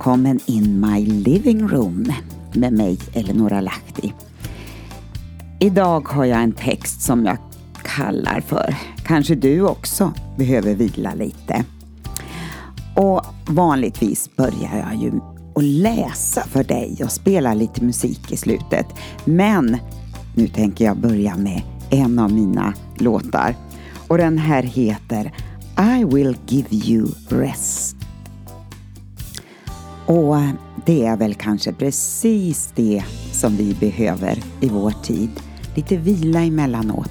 Välkommen in my living room med mig Eleonora Lahti. Idag har jag en text som jag kallar för Kanske du också behöver vila lite. Och vanligtvis börjar jag ju att läsa för dig och spela lite musik i slutet. Men nu tänker jag börja med en av mina låtar. Och den här heter I will give you rest. Och det är väl kanske precis det som vi behöver i vår tid. Lite vila emellanåt.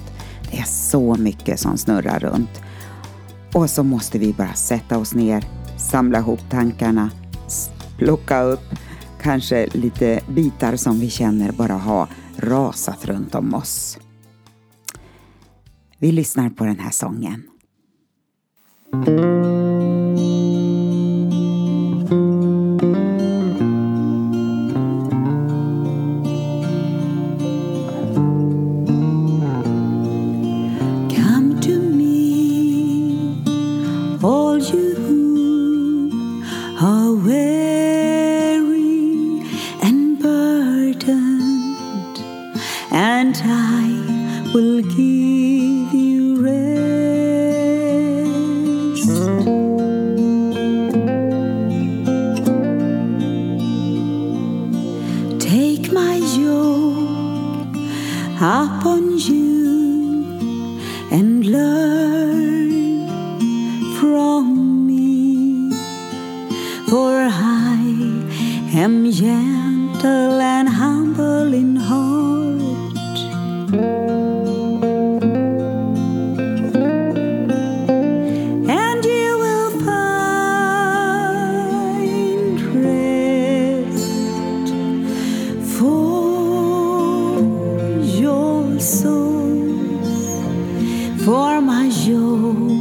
Det är så mycket som snurrar runt. Och så måste vi bara sätta oss ner, samla ihop tankarna, plocka upp kanske lite bitar som vi känner bara har rasat runt om oss. Vi lyssnar på den här sången. Gentle and humble in heart. And you will find rest for your souls, for my soul.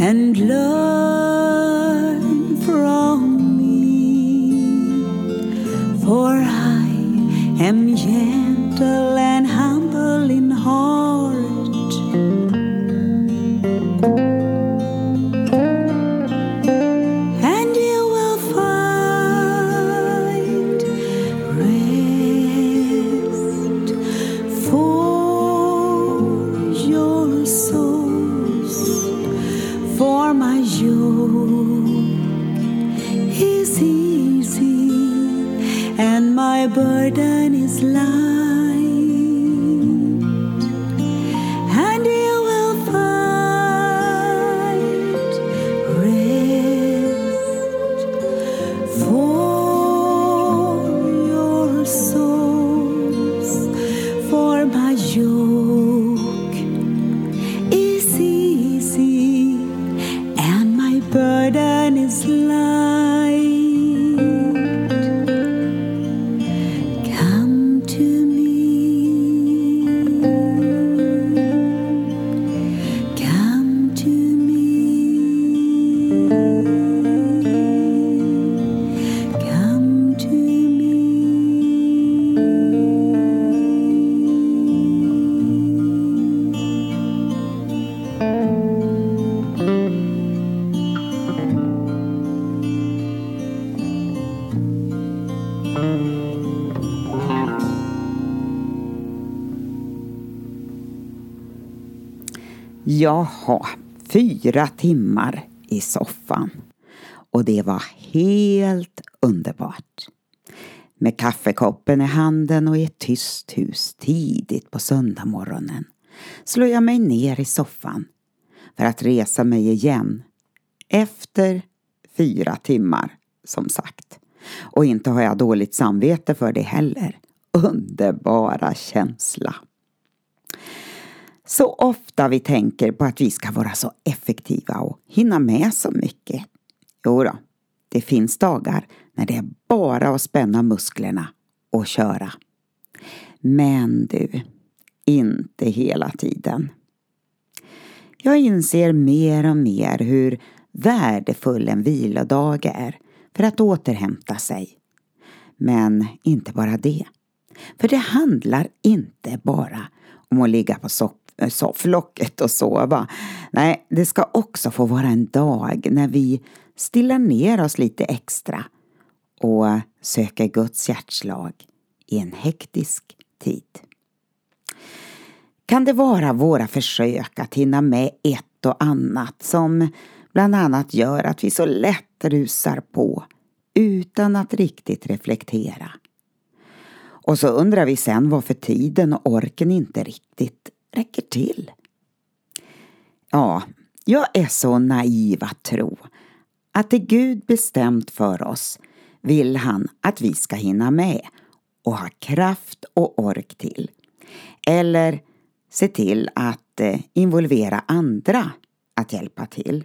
and learn from me. For I am gentle and burden is light. Jaha, fyra timmar i soffan. Och det var helt underbart. Med kaffekoppen i handen och i ett tyst hus tidigt på söndagmorgonen slår jag mig ner i soffan för att resa mig igen efter fyra timmar, som sagt. Och inte har jag dåligt samvete för det heller. Underbara känsla. Så ofta vi tänker på att vi ska vara så effektiva och hinna med så mycket. Jo då, det finns dagar när det är bara att spänna musklerna och köra. Men du, inte hela tiden. Jag inser mer och mer hur värdefull en vilodag är för att återhämta sig. Men inte bara det. För det handlar inte bara om att ligga på soffan Eh, sofflocket och sova. Nej, det ska också få vara en dag när vi stillar ner oss lite extra och söker Guds hjärtslag i en hektisk tid. Kan det vara våra försök att hinna med ett och annat som bland annat gör att vi så lätt rusar på utan att riktigt reflektera. Och så undrar vi sen varför tiden och orken inte riktigt räcker till. Ja, jag är så naiv att tro att det Gud bestämt för oss vill han att vi ska hinna med och ha kraft och ork till. Eller se till att eh, involvera andra att hjälpa till.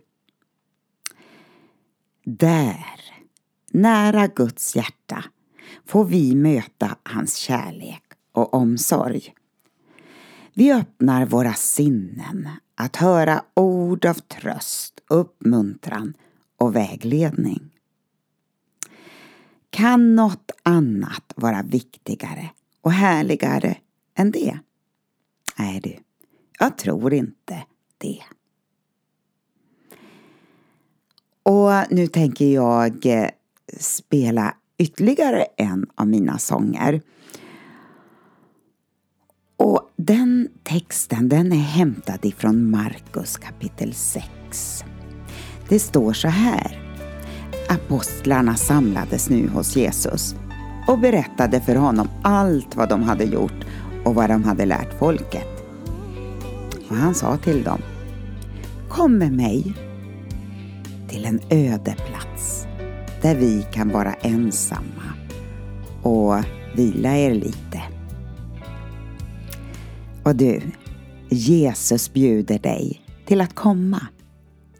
Där, nära Guds hjärta, får vi möta hans kärlek och omsorg. Vi öppnar våra sinnen att höra ord av tröst, uppmuntran och vägledning. Kan något annat vara viktigare och härligare än det? Nej du, jag tror inte det. Och nu tänker jag eh, spela ytterligare en av mina sånger. Och den texten den är hämtad ifrån Markus kapitel 6. Det står så här. Apostlarna samlades nu hos Jesus och berättade för honom allt vad de hade gjort och vad de hade lärt folket. Och han sa till dem Kom med mig till en öde plats där vi kan vara ensamma och vila er lite. Och du, Jesus bjuder dig till att komma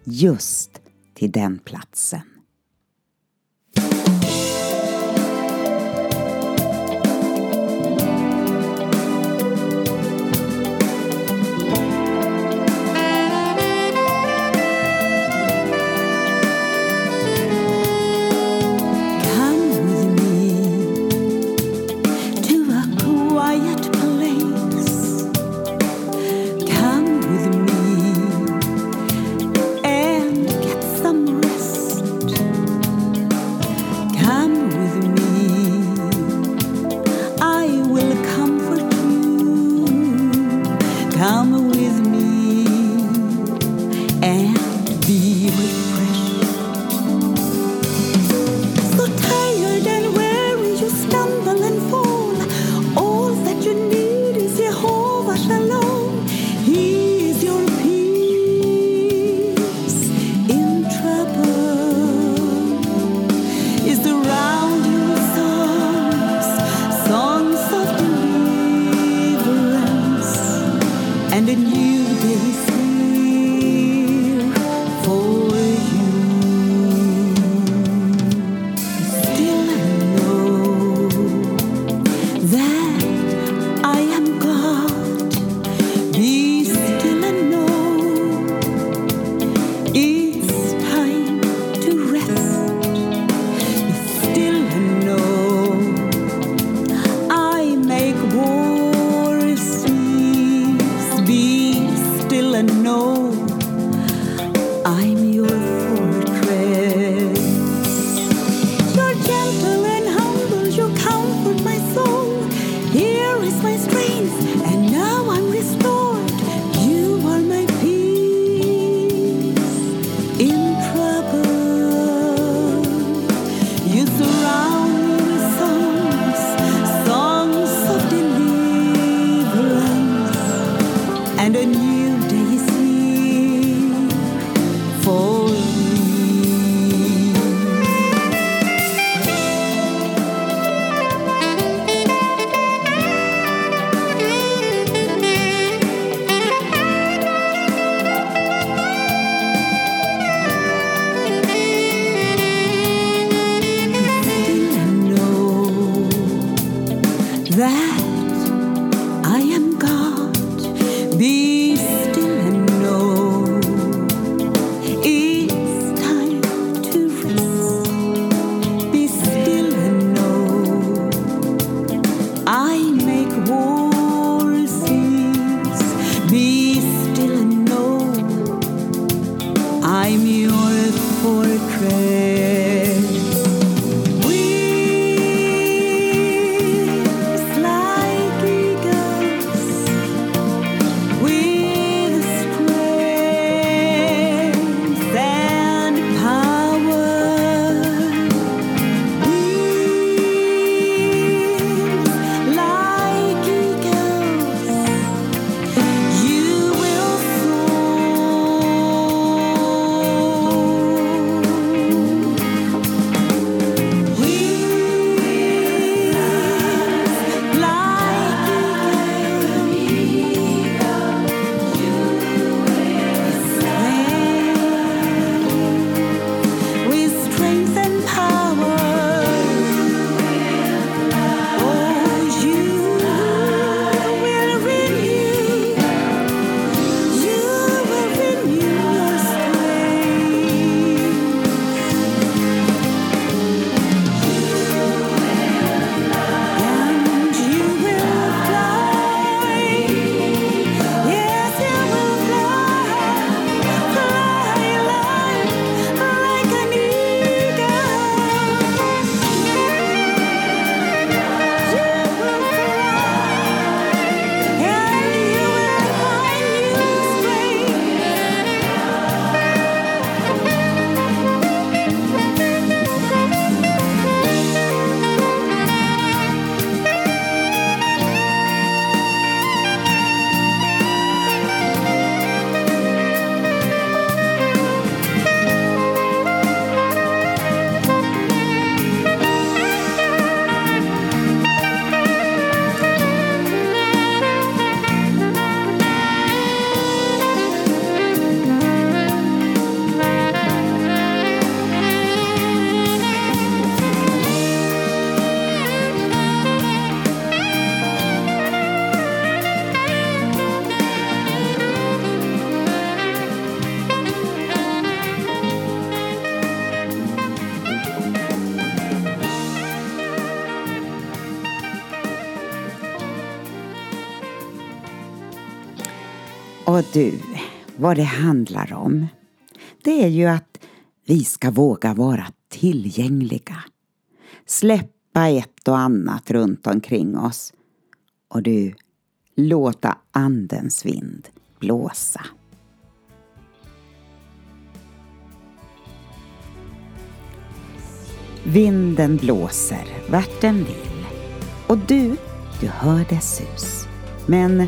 just till den platsen. shalom. Och du, vad det handlar om, det är ju att vi ska våga vara tillgängliga. Släppa ett och annat runt omkring oss. Och du, låta andens vind blåsa. Vinden blåser vart den vill. Och du, du hör dess sus. Men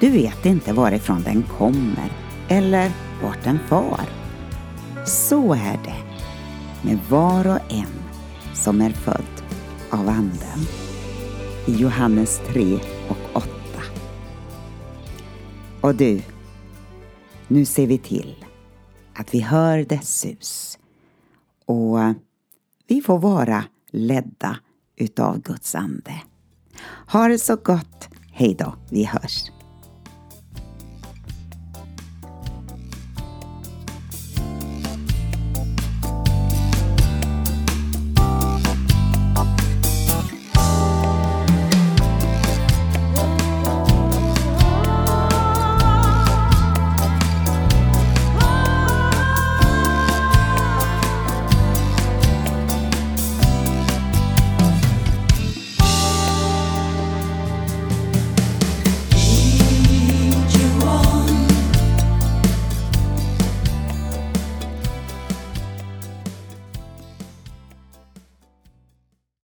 du vet inte varifrån den kommer eller vart den far. Så är det med var och en som är född av Anden. I Johannes 3 och 8. Och du, nu ser vi till att vi hör dess sus och vi får vara ledda utav Guds ande. Ha det så gott. Hej då, vi hörs.